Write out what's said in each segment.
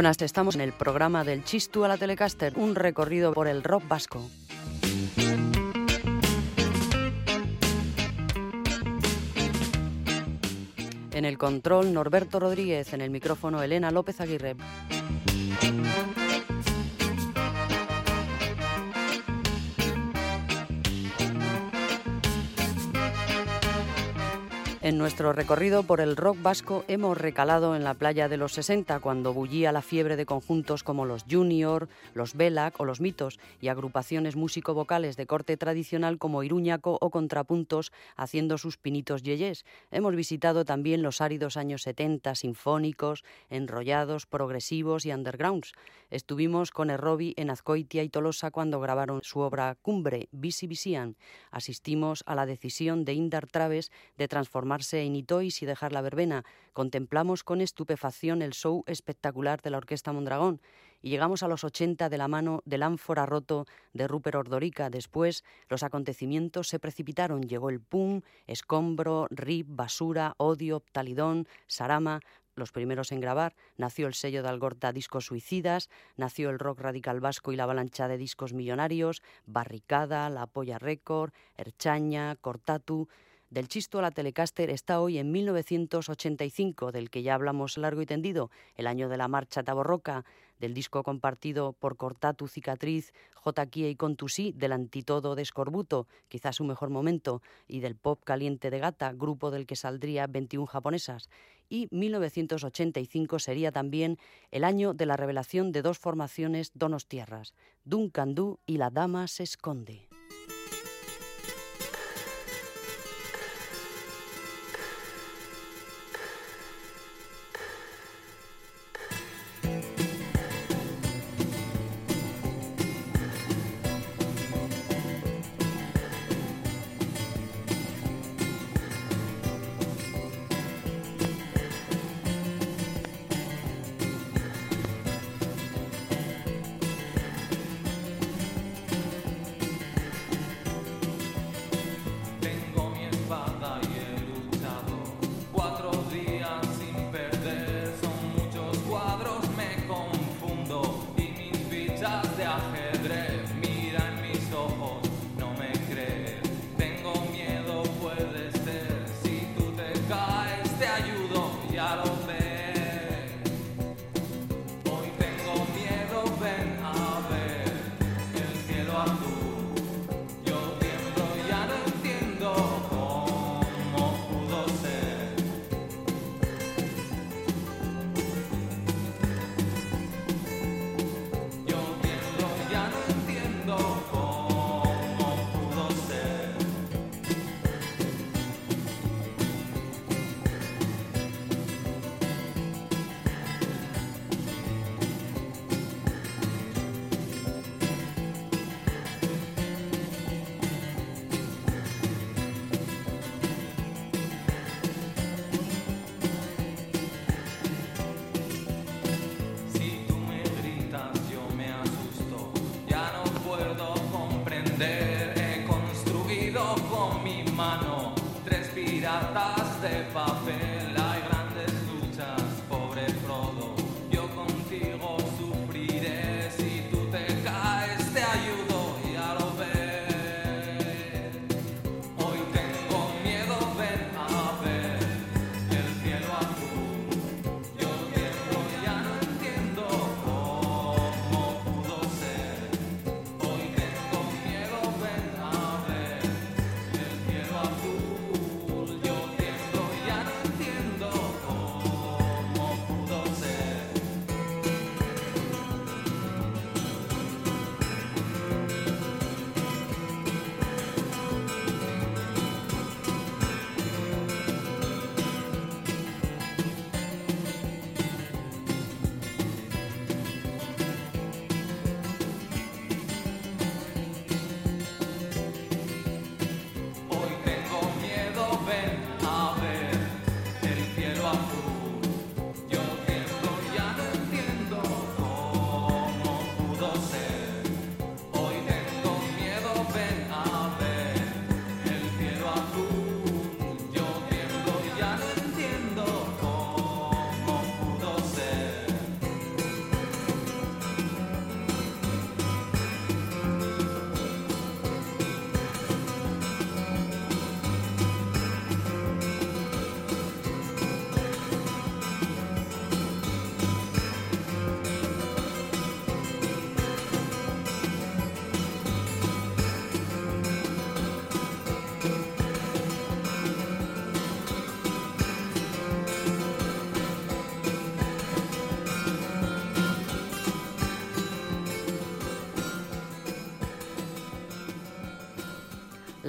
Buenas, estamos en el programa del Chistu a la Telecaster, un recorrido por el rock vasco. En el control, Norberto Rodríguez, en el micrófono, Elena López Aguirre. En nuestro recorrido por el rock vasco hemos recalado en la playa de los 60 cuando bullía la fiebre de conjuntos como los Junior, los Belac o los Mitos y agrupaciones músico-vocales de corte tradicional como Iruñaco o Contrapuntos haciendo sus pinitos yeyes. Hemos visitado también los áridos años 70 sinfónicos, enrollados, progresivos y undergrounds. Estuvimos con Errobi en Azcoitia y Tolosa cuando grabaron su obra Cumbre, Visi Visian. Asistimos a la decisión de Indar Traves de transformarse en Itois y dejar la verbena. Contemplamos con estupefacción el show espectacular de la Orquesta Mondragón y llegamos a los 80 de la mano del ánfora roto de Rupert Ordorica. Después los acontecimientos se precipitaron. Llegó el pum, escombro, rip, basura, odio, talidón, sarama, los primeros en grabar, nació el sello de Algorta Discos Suicidas, nació el rock radical vasco y la avalancha de discos millonarios, Barricada, La Polla Record, Erchaña, Cortatu. Del Chisto a la Telecaster está hoy en 1985, del que ya hablamos largo y tendido, el año de la marcha Taborroca, del disco compartido por Cortatu Cicatriz, J. y Contusí, del Antitodo de Escorbuto, quizás su mejor momento, y del Pop Caliente de Gata, grupo del que saldría 21 japonesas. Y 1985 sería también el año de la revelación de dos formaciones donostiarras, Duncan Du y La Dama se esconde.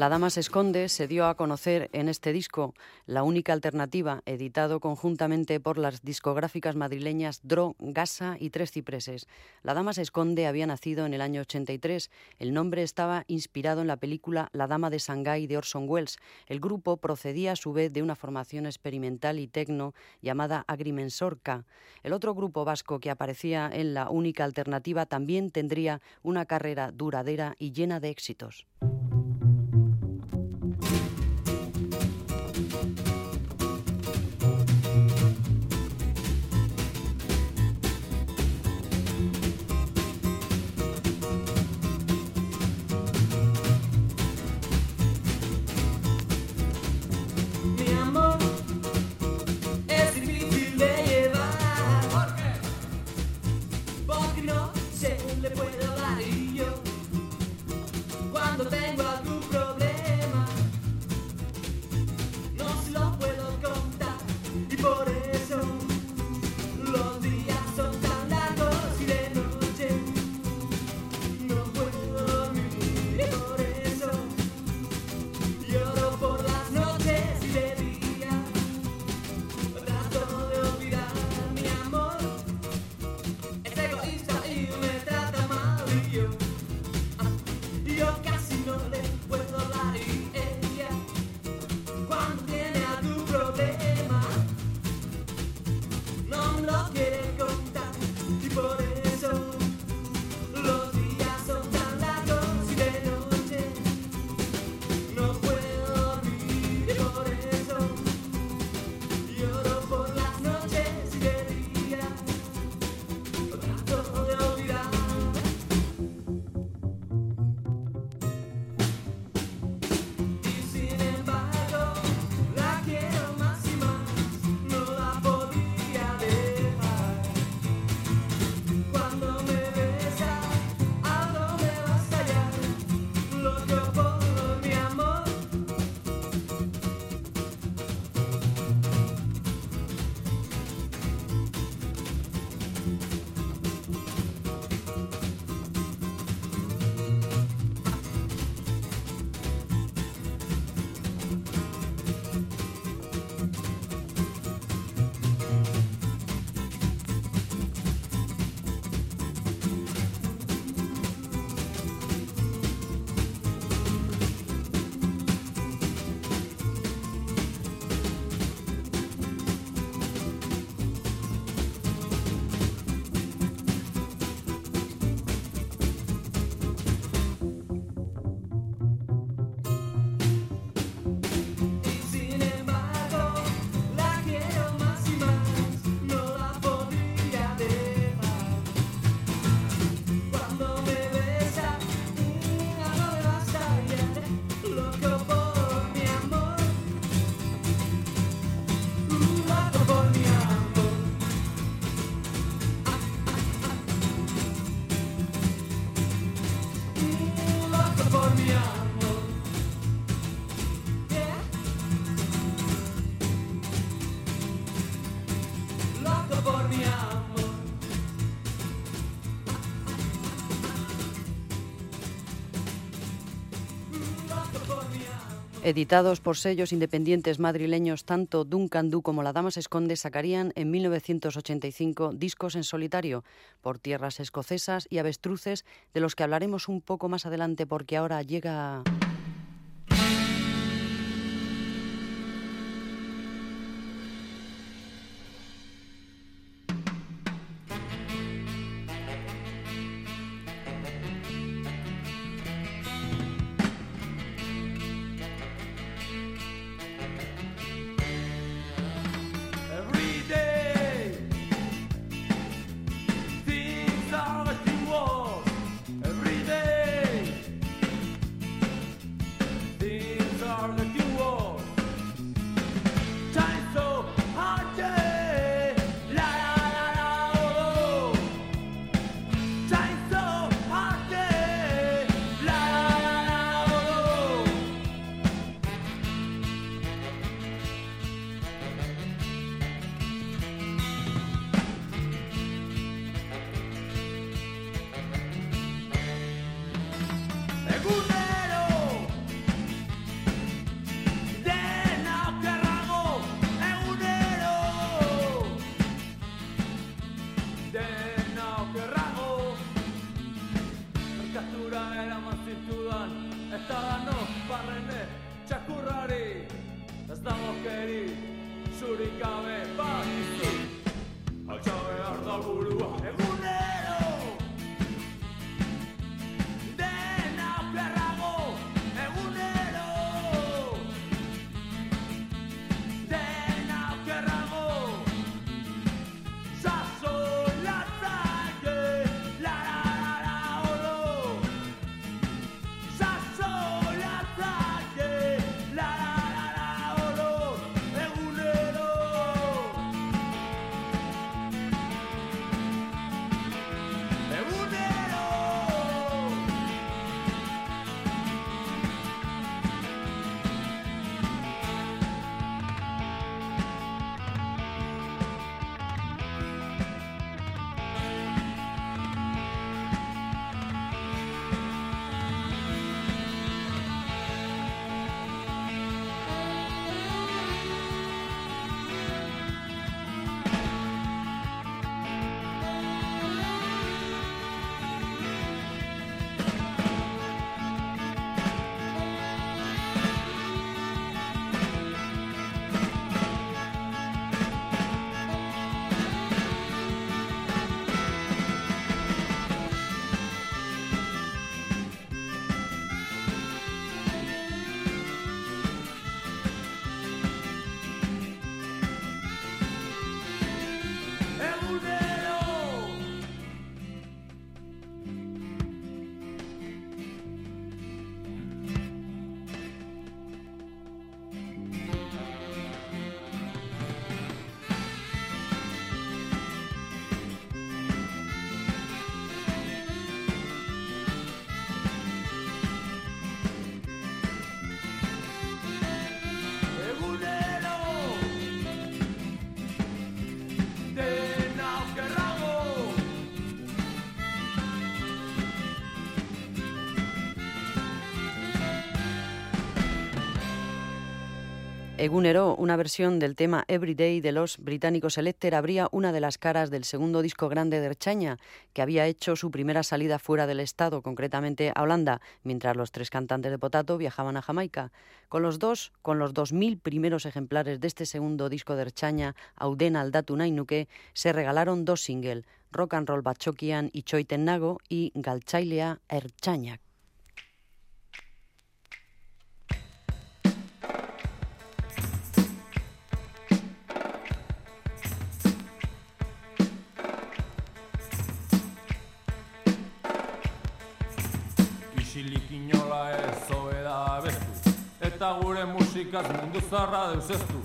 La Dama se esconde se dio a conocer en este disco, la única alternativa, editado conjuntamente por las discográficas madrileñas Dro, Gasa y Tres Cipreses. La Dama se esconde había nacido en el año 83. El nombre estaba inspirado en la película La Dama de Shanghái de Orson Welles. El grupo procedía a su vez de una formación experimental y tecno llamada Agrimensorca. El otro grupo vasco que aparecía en la única alternativa también tendría una carrera duradera y llena de éxitos. Editados por sellos independientes madrileños, tanto Duncan Du como La Dama se esconde sacarían en 1985 discos en solitario por tierras escocesas y avestruces, de los que hablaremos un poco más adelante porque ahora llega... Egunero, una versión del tema Everyday de los británicos Electer, abría una de las caras del segundo disco grande de Erchaña, que había hecho su primera salida fuera del estado, concretamente a Holanda, mientras los tres cantantes de Potato viajaban a Jamaica. Con los dos, con los 2.000 primeros ejemplares de este segundo disco de Erchaña, Audena Aldatu Nainuke, se regalaron dos singles, Rock and Roll Batchokian y Choiten Nago y Galtzailea Erchañak. Eta gure musikaz mundu zarra deusestu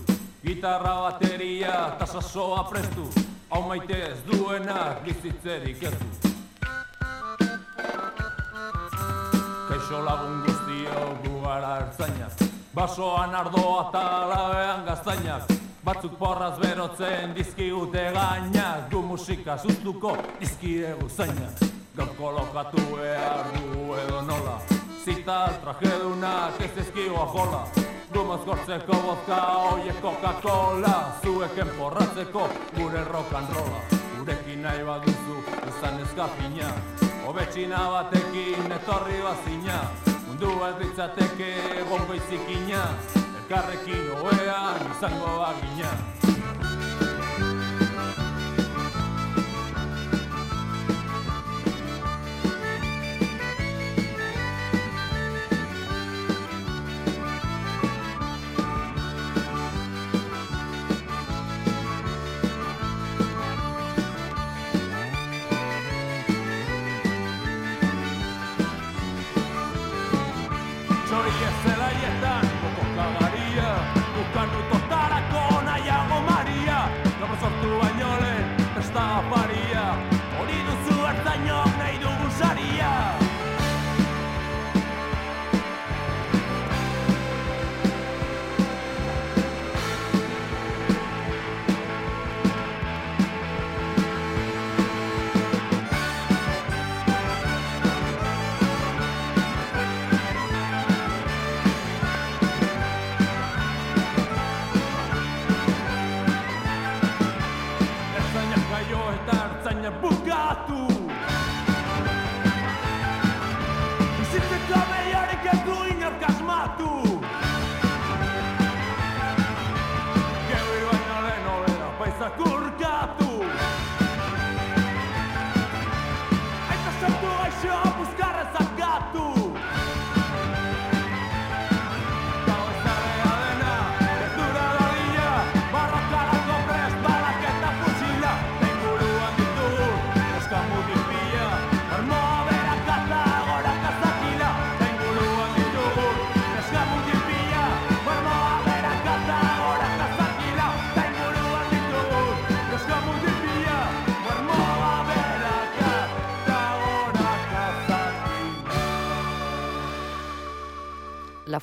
Gitarra bateria eta sasoa prestu. Hau maite ez duenak bizitzerik ez du. Kaixo lagun guztio gu gara ertzainak. Basoan ardoa eta labean gaztainak. Batzuk porraz berotzen dizkigute gainak. Gu musika sustuko dizkidegu zainak Gaur kolokatu behar dugu edo nola Zita trajedunak ez ezkigoa jola Gu mozkortzeko bozka oiek Coca-Cola. Zueken porratzeko gure rock and rolla Gurekin nahi baduzu izan eskapina Hobetxina batekin etorri bazina Mundu ez ditzateke egongo izikina Elkarrekin hoean izango bagina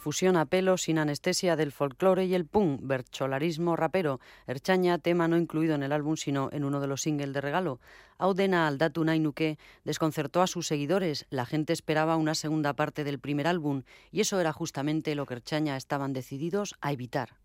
fusión a pelo sin anestesia del folclore y el punk, bercholarismo rapero, Erchaña, tema no incluido en el álbum sino en uno de los singles de regalo. Audena Aldatu Nainuke desconcertó a sus seguidores, la gente esperaba una segunda parte del primer álbum y eso era justamente lo que Erchaña estaban decididos a evitar.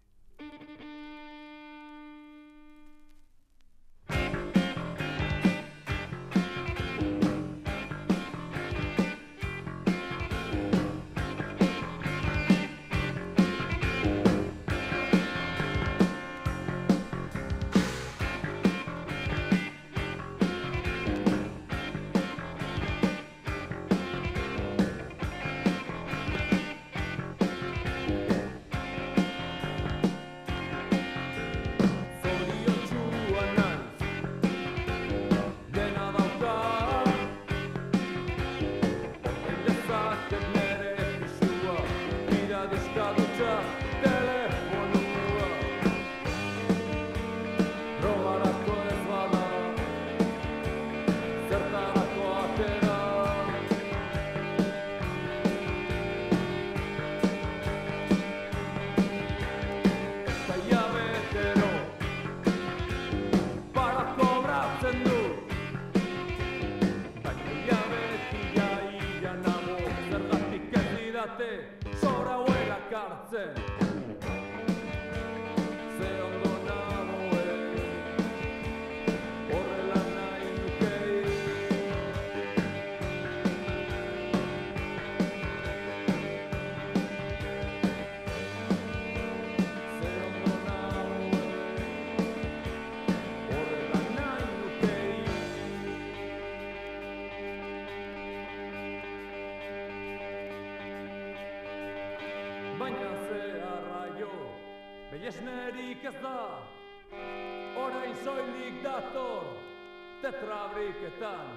trabriketan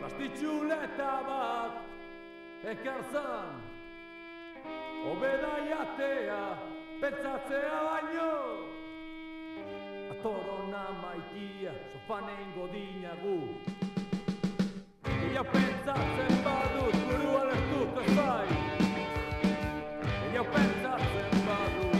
Plastitxuleta bat ekar zan Obeda jatea pentsatzea baino. Atorona maitia sofanen godina Ia pentsatzen badut buruan ez dut ez bai Ia pentsatzen badut.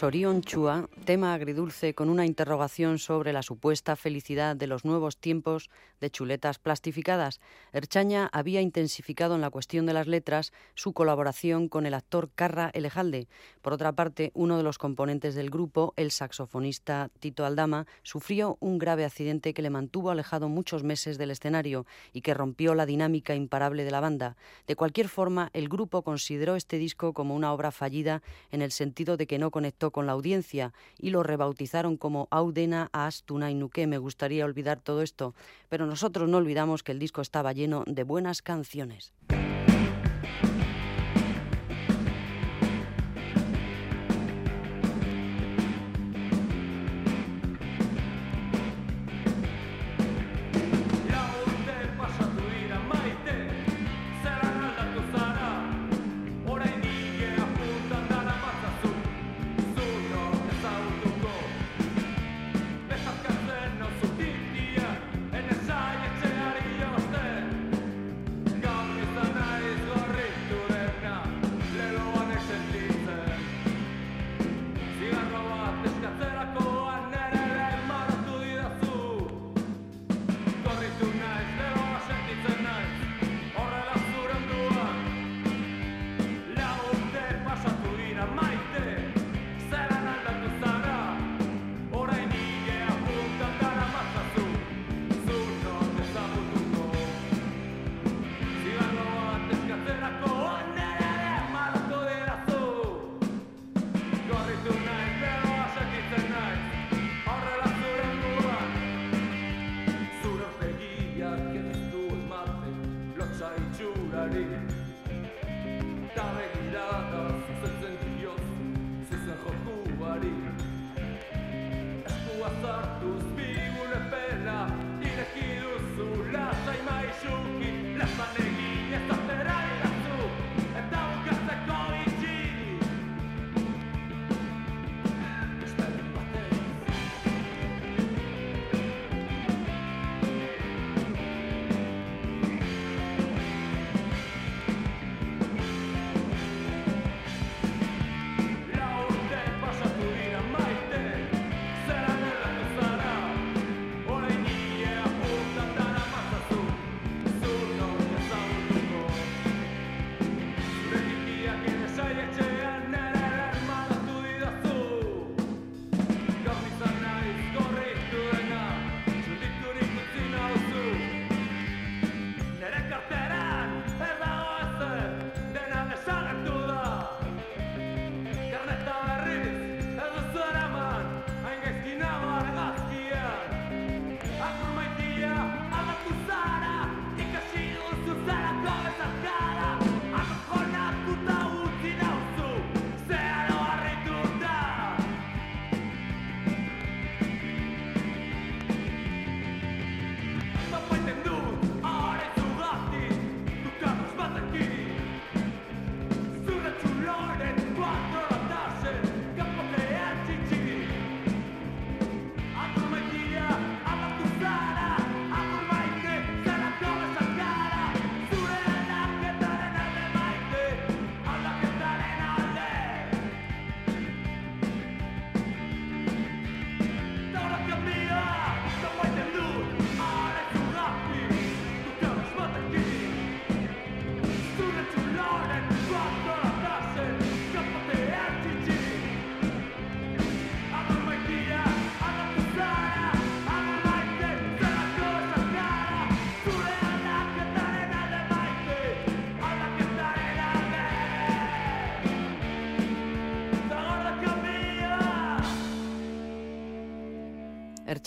zoriontsua tema agridulce con una interrogación sobre la supuesta felicidad de los nuevos tiempos de chuletas plastificadas. Erchaña había intensificado en la cuestión de las letras su colaboración con el actor Carra Elejalde. Por otra parte, uno de los componentes del grupo, el saxofonista Tito Aldama, sufrió un grave accidente que le mantuvo alejado muchos meses del escenario y que rompió la dinámica imparable de la banda. De cualquier forma, el grupo consideró este disco como una obra fallida en el sentido de que no conectó con la audiencia y lo rebautizaron como Audena Astuna Nuque. Me gustaría olvidar todo esto, pero nosotros no olvidamos que el disco estaba lleno de buenas canciones.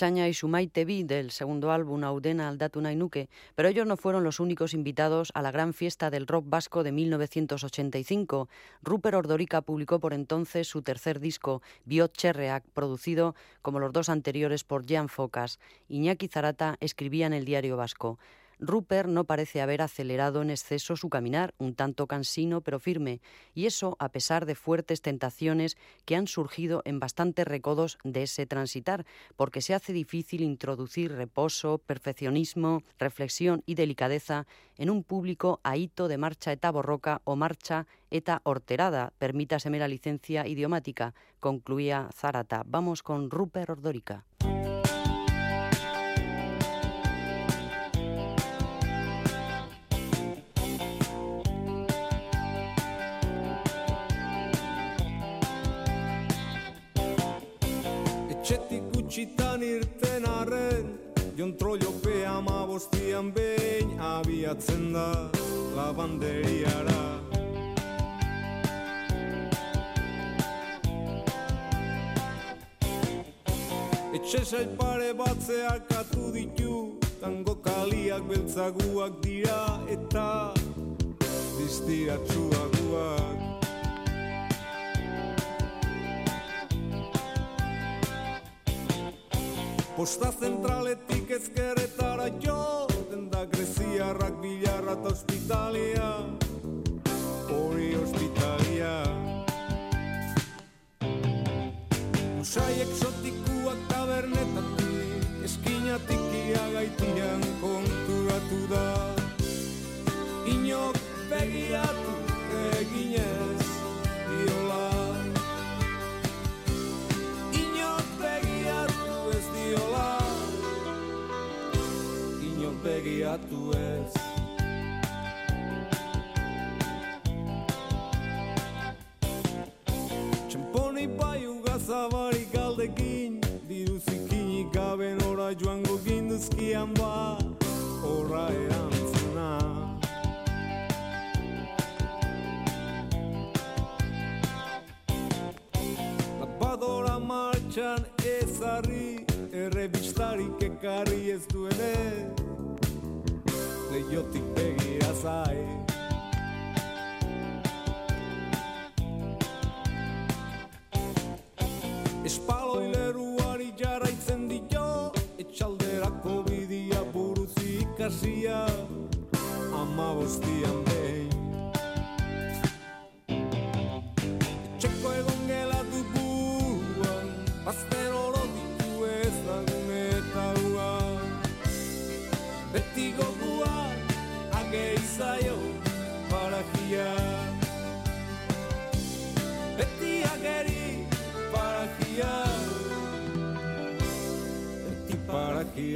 Erchaña y Sumaite Vi del segundo álbum Audena Aldatu Nainuke, pero ellos no fueron los únicos invitados a la gran fiesta del rock vasco de 1985. Rupert Ordorica publicó por entonces su tercer disco, Biot Cherreak, producido como los dos anteriores por Jan Focas. Iñaki Zarata escribía en el diario vasco. Rupert no parece haber acelerado en exceso su caminar, un tanto cansino pero firme, y eso a pesar de fuertes tentaciones que han surgido en bastantes recodos de ese transitar, porque se hace difícil introducir reposo, perfeccionismo, reflexión y delicadeza en un público ahito de marcha eta borroca o marcha eta horterada, permítaseme la licencia idiomática, concluía Zarata. Vamos con Rupert Ordorica. Irten arren Jontrollope ama bostian behin abiatzen da labanderiara. Etxe saipare batzeak atu ditu Tango kaliak beltzaguak dira eta Distiratsuaguak Posta zentraletik ezkerretara jo Denda greziarrak bilarra eta hospitalia Hori hospitalia. Usai exotikuak tabernetatik Eskinatik iagaitian konturatu da Inok begiatu begiatu ez Txamponi baiu gazabari galdekin Diruzikinik gaben ora joango ginduzkian ba Horra erantzuna. Lapadora martxan ezarri Errebistarik ekarri ez duenez leiotik begira zai Espaloi leruari jarraitzen dio Etxalderako bidia buruzi ikasia Ama bostian Beti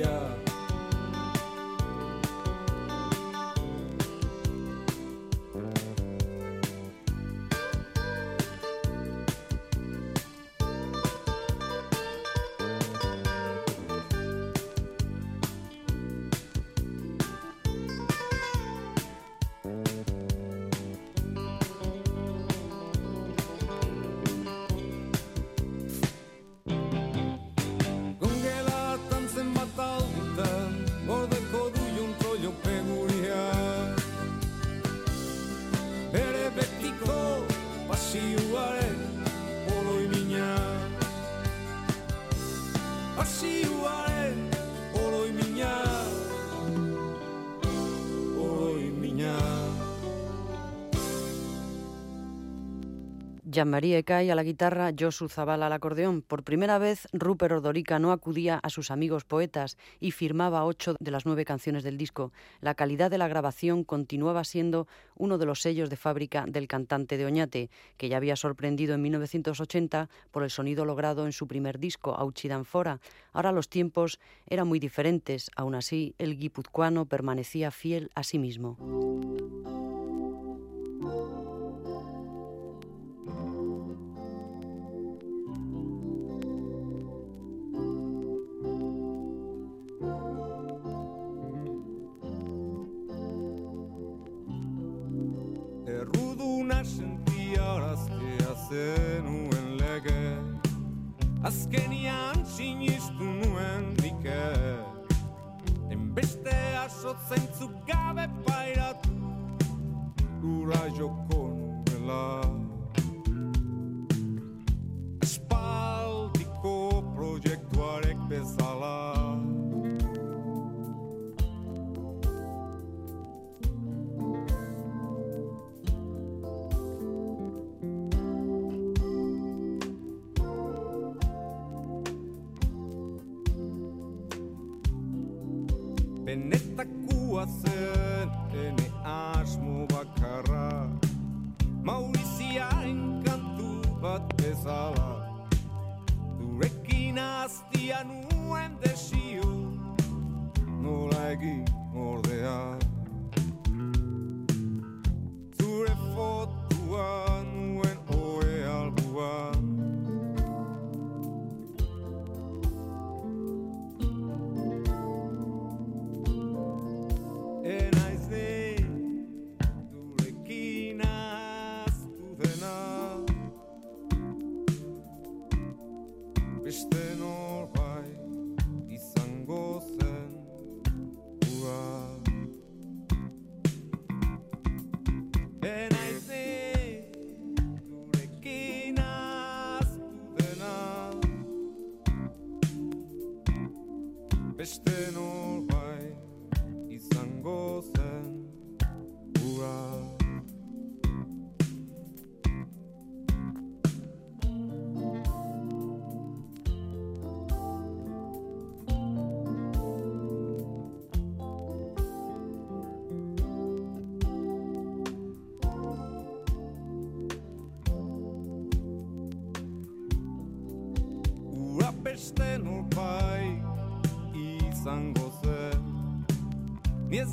Jean-Marie Ecay a la guitarra, Josu Zabal al acordeón. Por primera vez, Rupert Ordorica no acudía a sus amigos poetas y firmaba ocho de las nueve canciones del disco. La calidad de la grabación continuaba siendo uno de los sellos de fábrica del cantante de Oñate, que ya había sorprendido en 1980 por el sonido logrado en su primer disco, Auchidan Fora. Ahora los tiempos eran muy diferentes. Aún así, el guipuzcoano permanecía fiel a sí mismo. Zenuen lege. Azkenian sinistu nuen dike Enbeste asotzeintzuk gabe pairatu. Lura joko nuela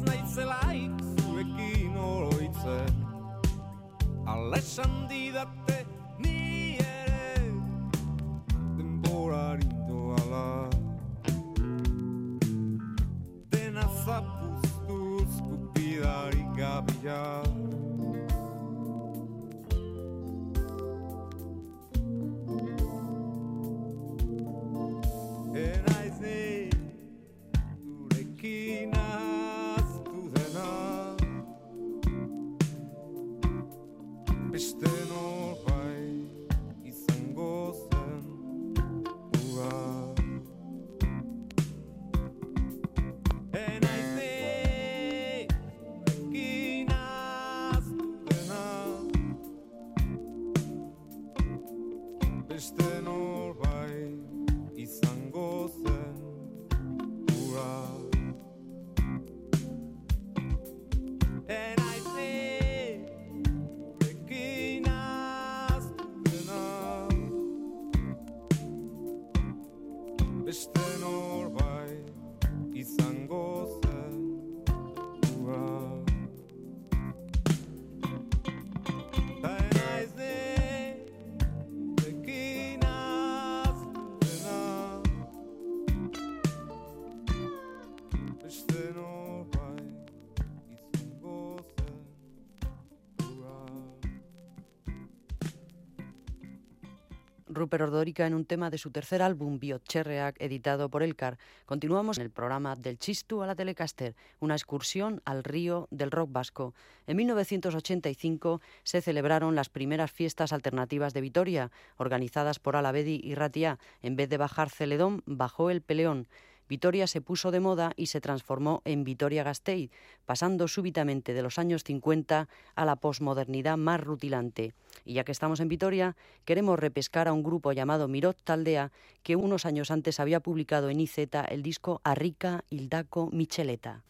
ez likes tricky oroitzen and let Rupert Ordórica en un tema de su tercer álbum, Biotcherreak, editado por Elcar. Continuamos en el programa Del Chistu a la Telecaster, una excursión al río del rock vasco. En 1985 se celebraron las primeras fiestas alternativas de Vitoria, organizadas por Alavedi y Ratia. En vez de bajar Celedón, bajó el Peleón. Vitoria se puso de moda y se transformó en Vitoria Gasteiz, pasando súbitamente de los años 50 a la posmodernidad más rutilante. Y ya que estamos en Vitoria, queremos repescar a un grupo llamado Mirot Taldea, que unos años antes había publicado en IZ el disco Arrica Hildaco Micheleta.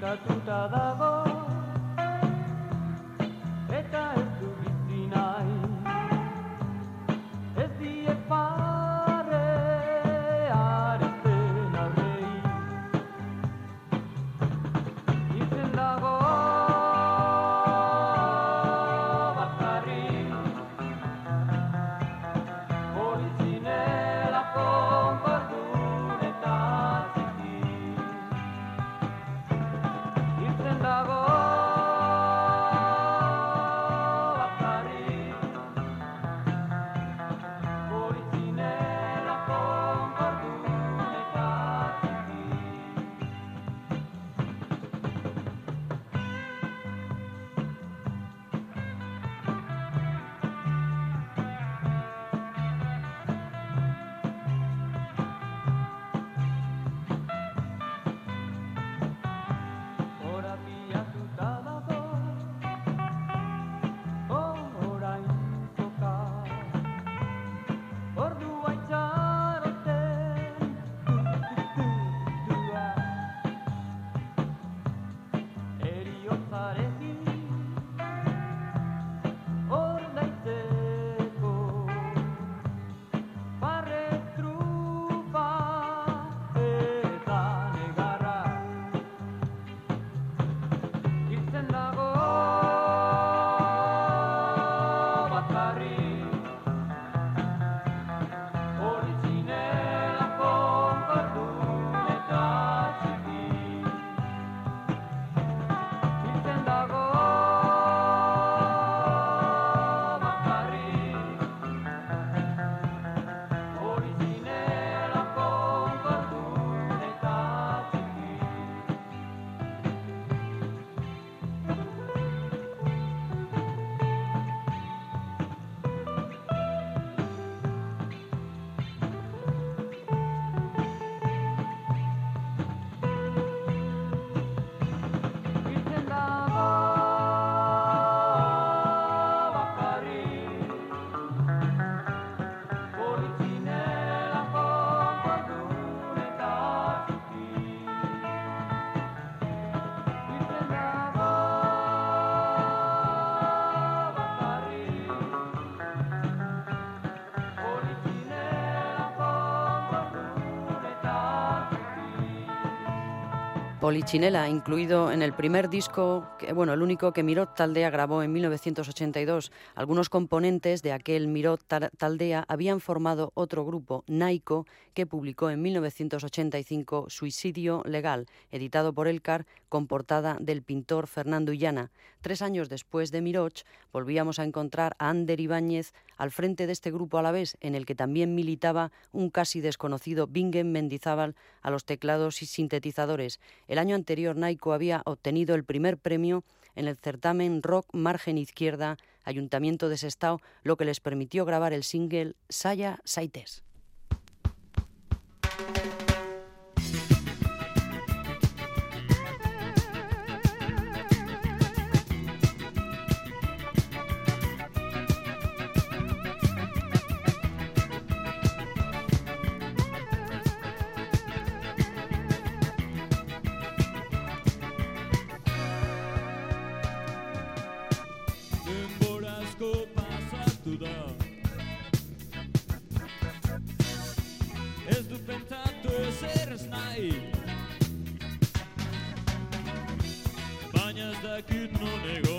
Nekatuta dago Eta Polichinela, incluido en el primer disco, bueno, el único que Mirot Taldea grabó en 1982. Algunos componentes de aquel Mirot Taldea habían formado otro grupo, Naiko, que publicó en 1985 Suicidio Legal, editado por Elcar, con portada del pintor Fernando Illana. Tres años después de Miroch, volvíamos a encontrar a Ander Ibáñez al frente de este grupo a la vez, en el que también militaba un casi desconocido Bingen Mendizábal a los teclados y sintetizadores. El año anterior, Naiko había obtenido el primer premio en el certamen Rock Margen Izquierda, Ayuntamiento de Sestao, lo que les permitió grabar el single Saya Saites. nahi Baina ez dakit nonego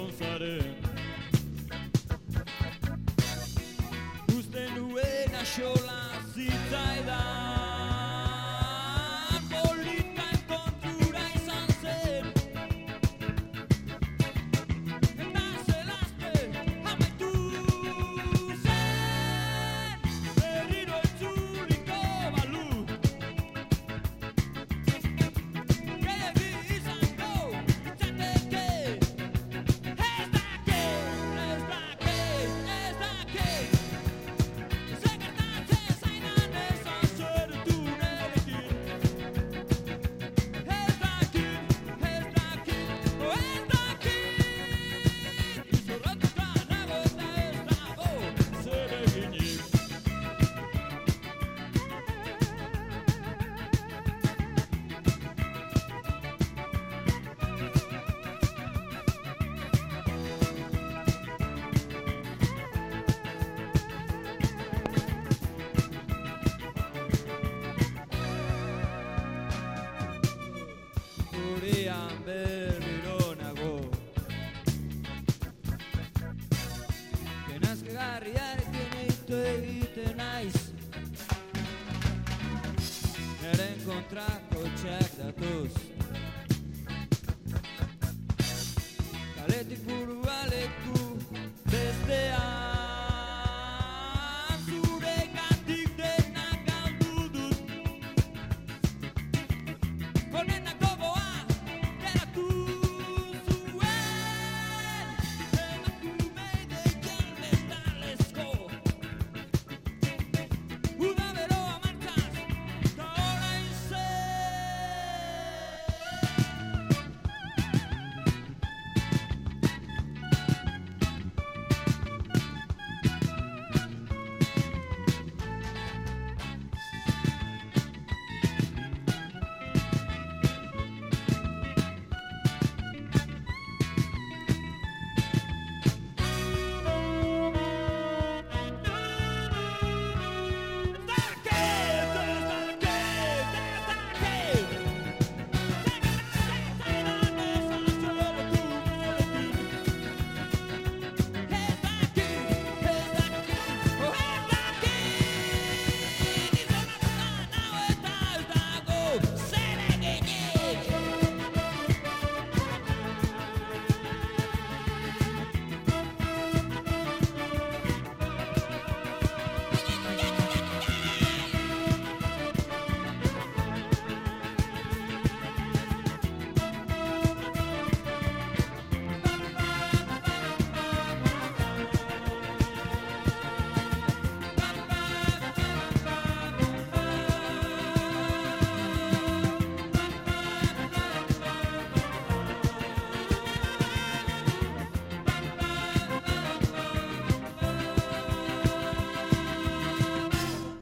Ponete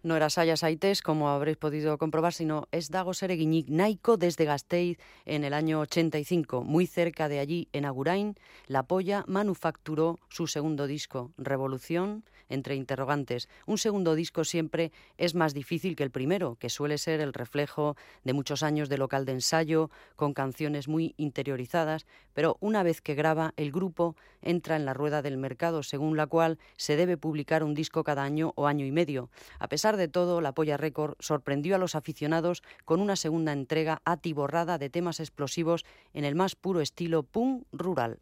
No era Saya Saites, como habréis podido comprobar, sino es Dago Sereguiñic Naiko desde Gasteiz en el año 85. Muy cerca de allí, en Agurain, La Polla manufacturó su segundo disco, Revolución, entre interrogantes. Un segundo disco siempre es más difícil que el primero, que suele ser el reflejo de muchos años de local de ensayo, con canciones muy interiorizadas, pero una vez que graba, el grupo entra en la rueda del mercado, según la cual se debe publicar un disco cada año o año y medio. A pesar de todo, la Polla Record sorprendió a los aficionados con una segunda entrega atiborrada de temas explosivos en el más puro estilo punk rural.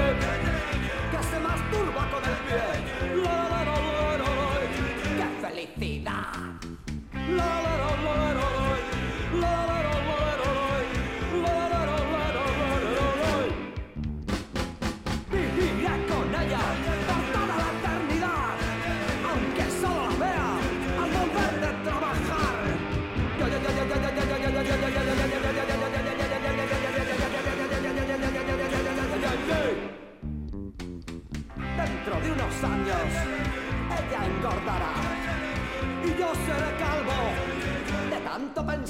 Ayer que se masturba con el pie. La, la, la, la, la, la, ¡Qué felicidad!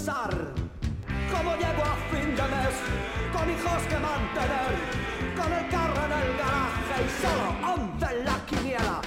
Pensar. Como llego a fin de mes, con hijos que mantener, con el carro en el garaje y solo once en la quiniela.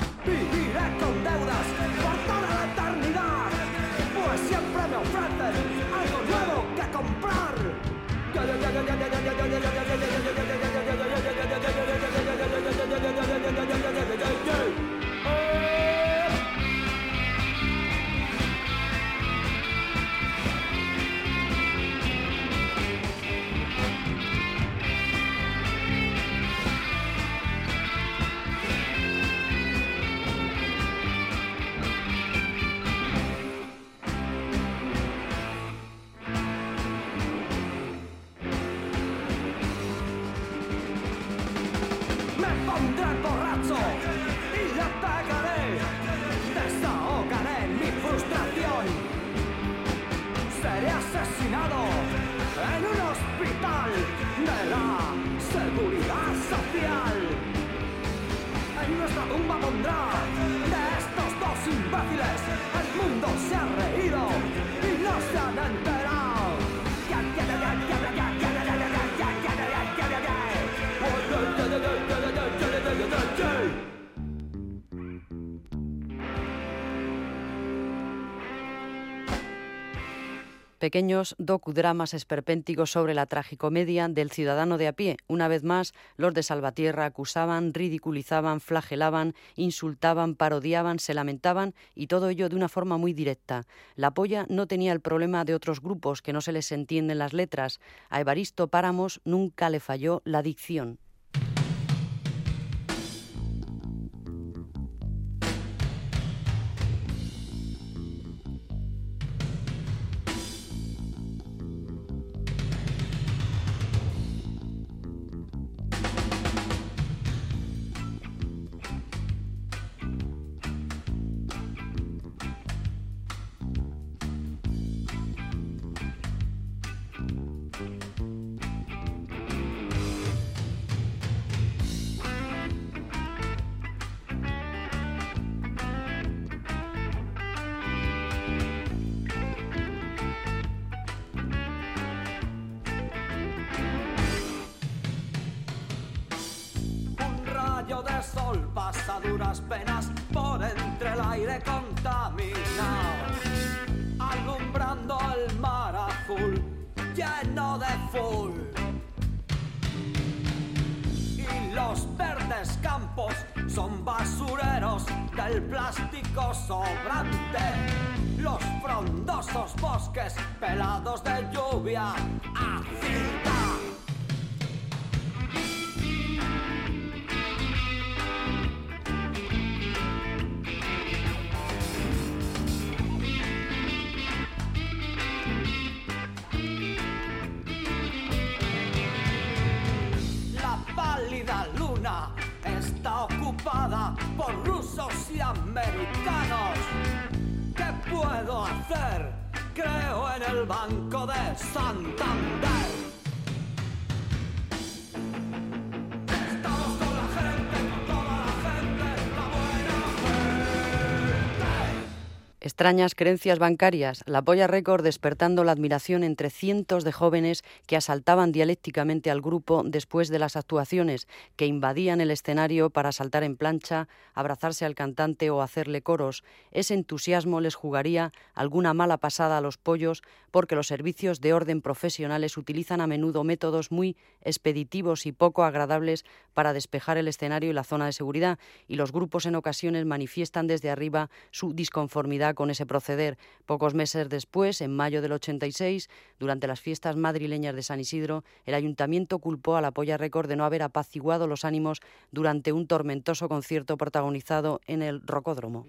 Pequeños docudramas esperpénticos sobre la tragicomedia del ciudadano de a pie. Una vez más, los de Salvatierra acusaban, ridiculizaban, flagelaban, insultaban, parodiaban, se lamentaban y todo ello de una forma muy directa. La polla no tenía el problema de otros grupos que no se les entienden las letras. A Evaristo Páramos nunca le falló la dicción. Extrañas creencias bancarias, la Polla Record despertando la admiración entre cientos de jóvenes que asaltaban dialécticamente al grupo después de las actuaciones, que invadían el escenario para saltar en plancha, abrazarse al cantante o hacerle coros. Ese entusiasmo les jugaría alguna mala pasada a los pollos porque los servicios de orden profesionales utilizan a menudo métodos muy expeditivos y poco agradables para despejar el escenario y la zona de seguridad, y los grupos en ocasiones manifiestan desde arriba su disconformidad con ese proceder. Pocos meses después, en mayo del 86, durante las fiestas madrileñas de San Isidro, el ayuntamiento culpó a la Polla Record de no haber apaciguado los ánimos durante un tormentoso concierto protagonizado en el Rocódromo.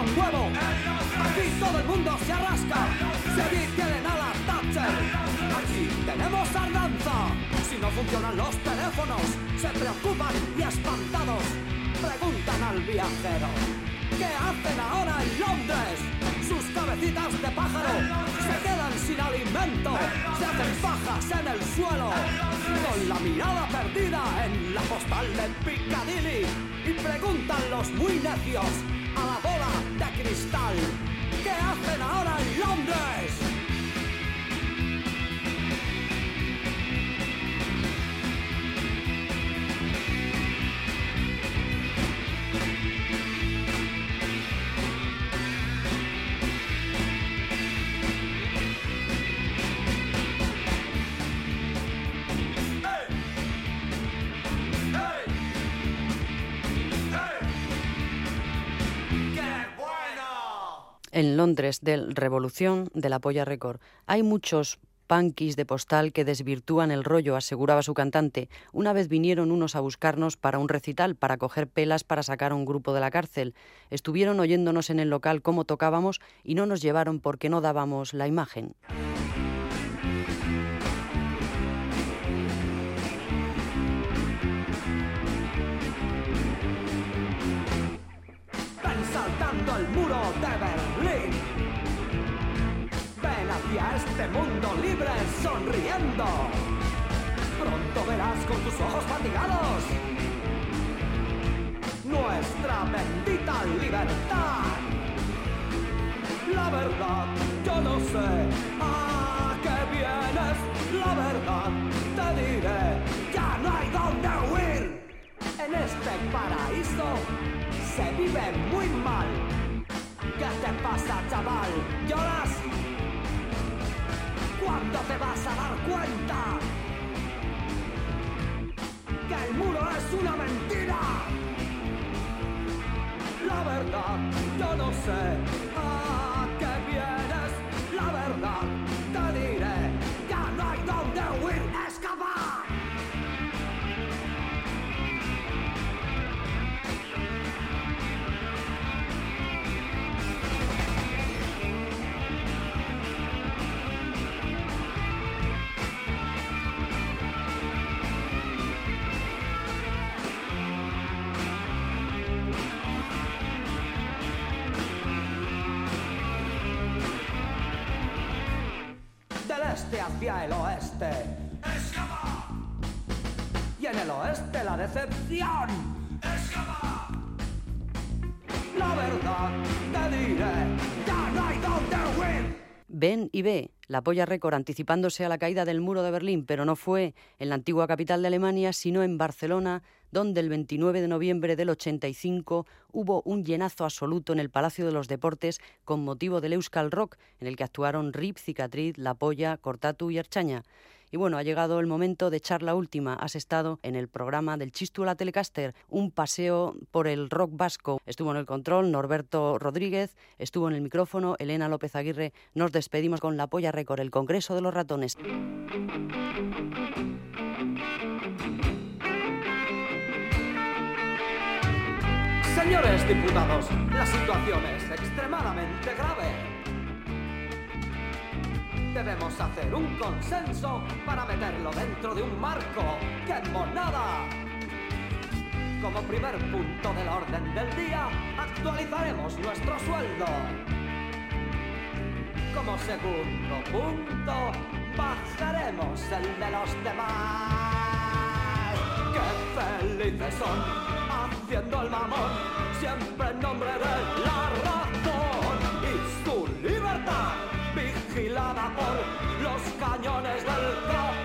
Un huevo, aquí todo el mundo se arrasca. Si allí tienen a la Thatcher, aquí tenemos tardanza. Si no funcionan los teléfonos, se preocupan y espantados preguntan al viajero. ¿Qué hacen ahora en Londres? Sus cabecitas de pájaro se quedan sin alimento, se hacen pajas en el suelo, con la mirada perdida en la postal de Piccadilly y preguntan los muy necios de cristal. ¿Qué hacen ahora en Londres? En Londres del Revolución de la Polla Record hay muchos punkis de postal que desvirtúan el rollo, aseguraba su cantante. Una vez vinieron unos a buscarnos para un recital, para coger pelas para sacar a un grupo de la cárcel. Estuvieron oyéndonos en el local cómo tocábamos y no nos llevaron porque no dábamos la imagen. Tus ojos fatigados nuestra bendita libertad. La verdad, yo no sé a qué vienes. La verdad, te diré, ya no hay dónde huir. En este paraíso se vive muy mal. ¿Qué te pasa, chaval? ¿Lloras? ¿Cuándo te vas a dar cuenta? Que el muro es una mentira. La verdad, yo no sé decepción. La verdad, te diré. Ven y ve, la Polla Record anticipándose a la caída del muro de Berlín, pero no fue en la antigua capital de Alemania, sino en Barcelona, donde el 29 de noviembre del 85 hubo un llenazo absoluto en el Palacio de los Deportes con motivo del Euskal Rock, en el que actuaron Rip, Cicatriz, La Polla, Cortatu y Archaña. Y bueno, ha llegado el momento de echar la última. Has estado en el programa del Chistula Telecaster, un paseo por el rock vasco. Estuvo en el control Norberto Rodríguez, estuvo en el micrófono Elena López Aguirre. Nos despedimos con la polla récord, el Congreso de los Ratones. Señores diputados, la situación es extremadamente grave debemos hacer un consenso para meterlo dentro de un marco. ¡Qué monada! Como primer punto del orden del día, actualizaremos nuestro sueldo. Como segundo punto, bajaremos el de los demás. ¡Qué felices son! Haciendo el mamón, siempre en nombre de la por los cañones del.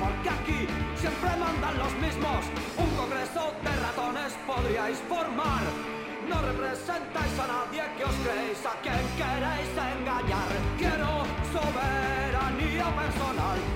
porque aquí siempre mandan los mismos. Un congreso de ratones podríais formar. No representáis a nadie que os creéis, a quien queréis engañar. Quiero soberanía personal.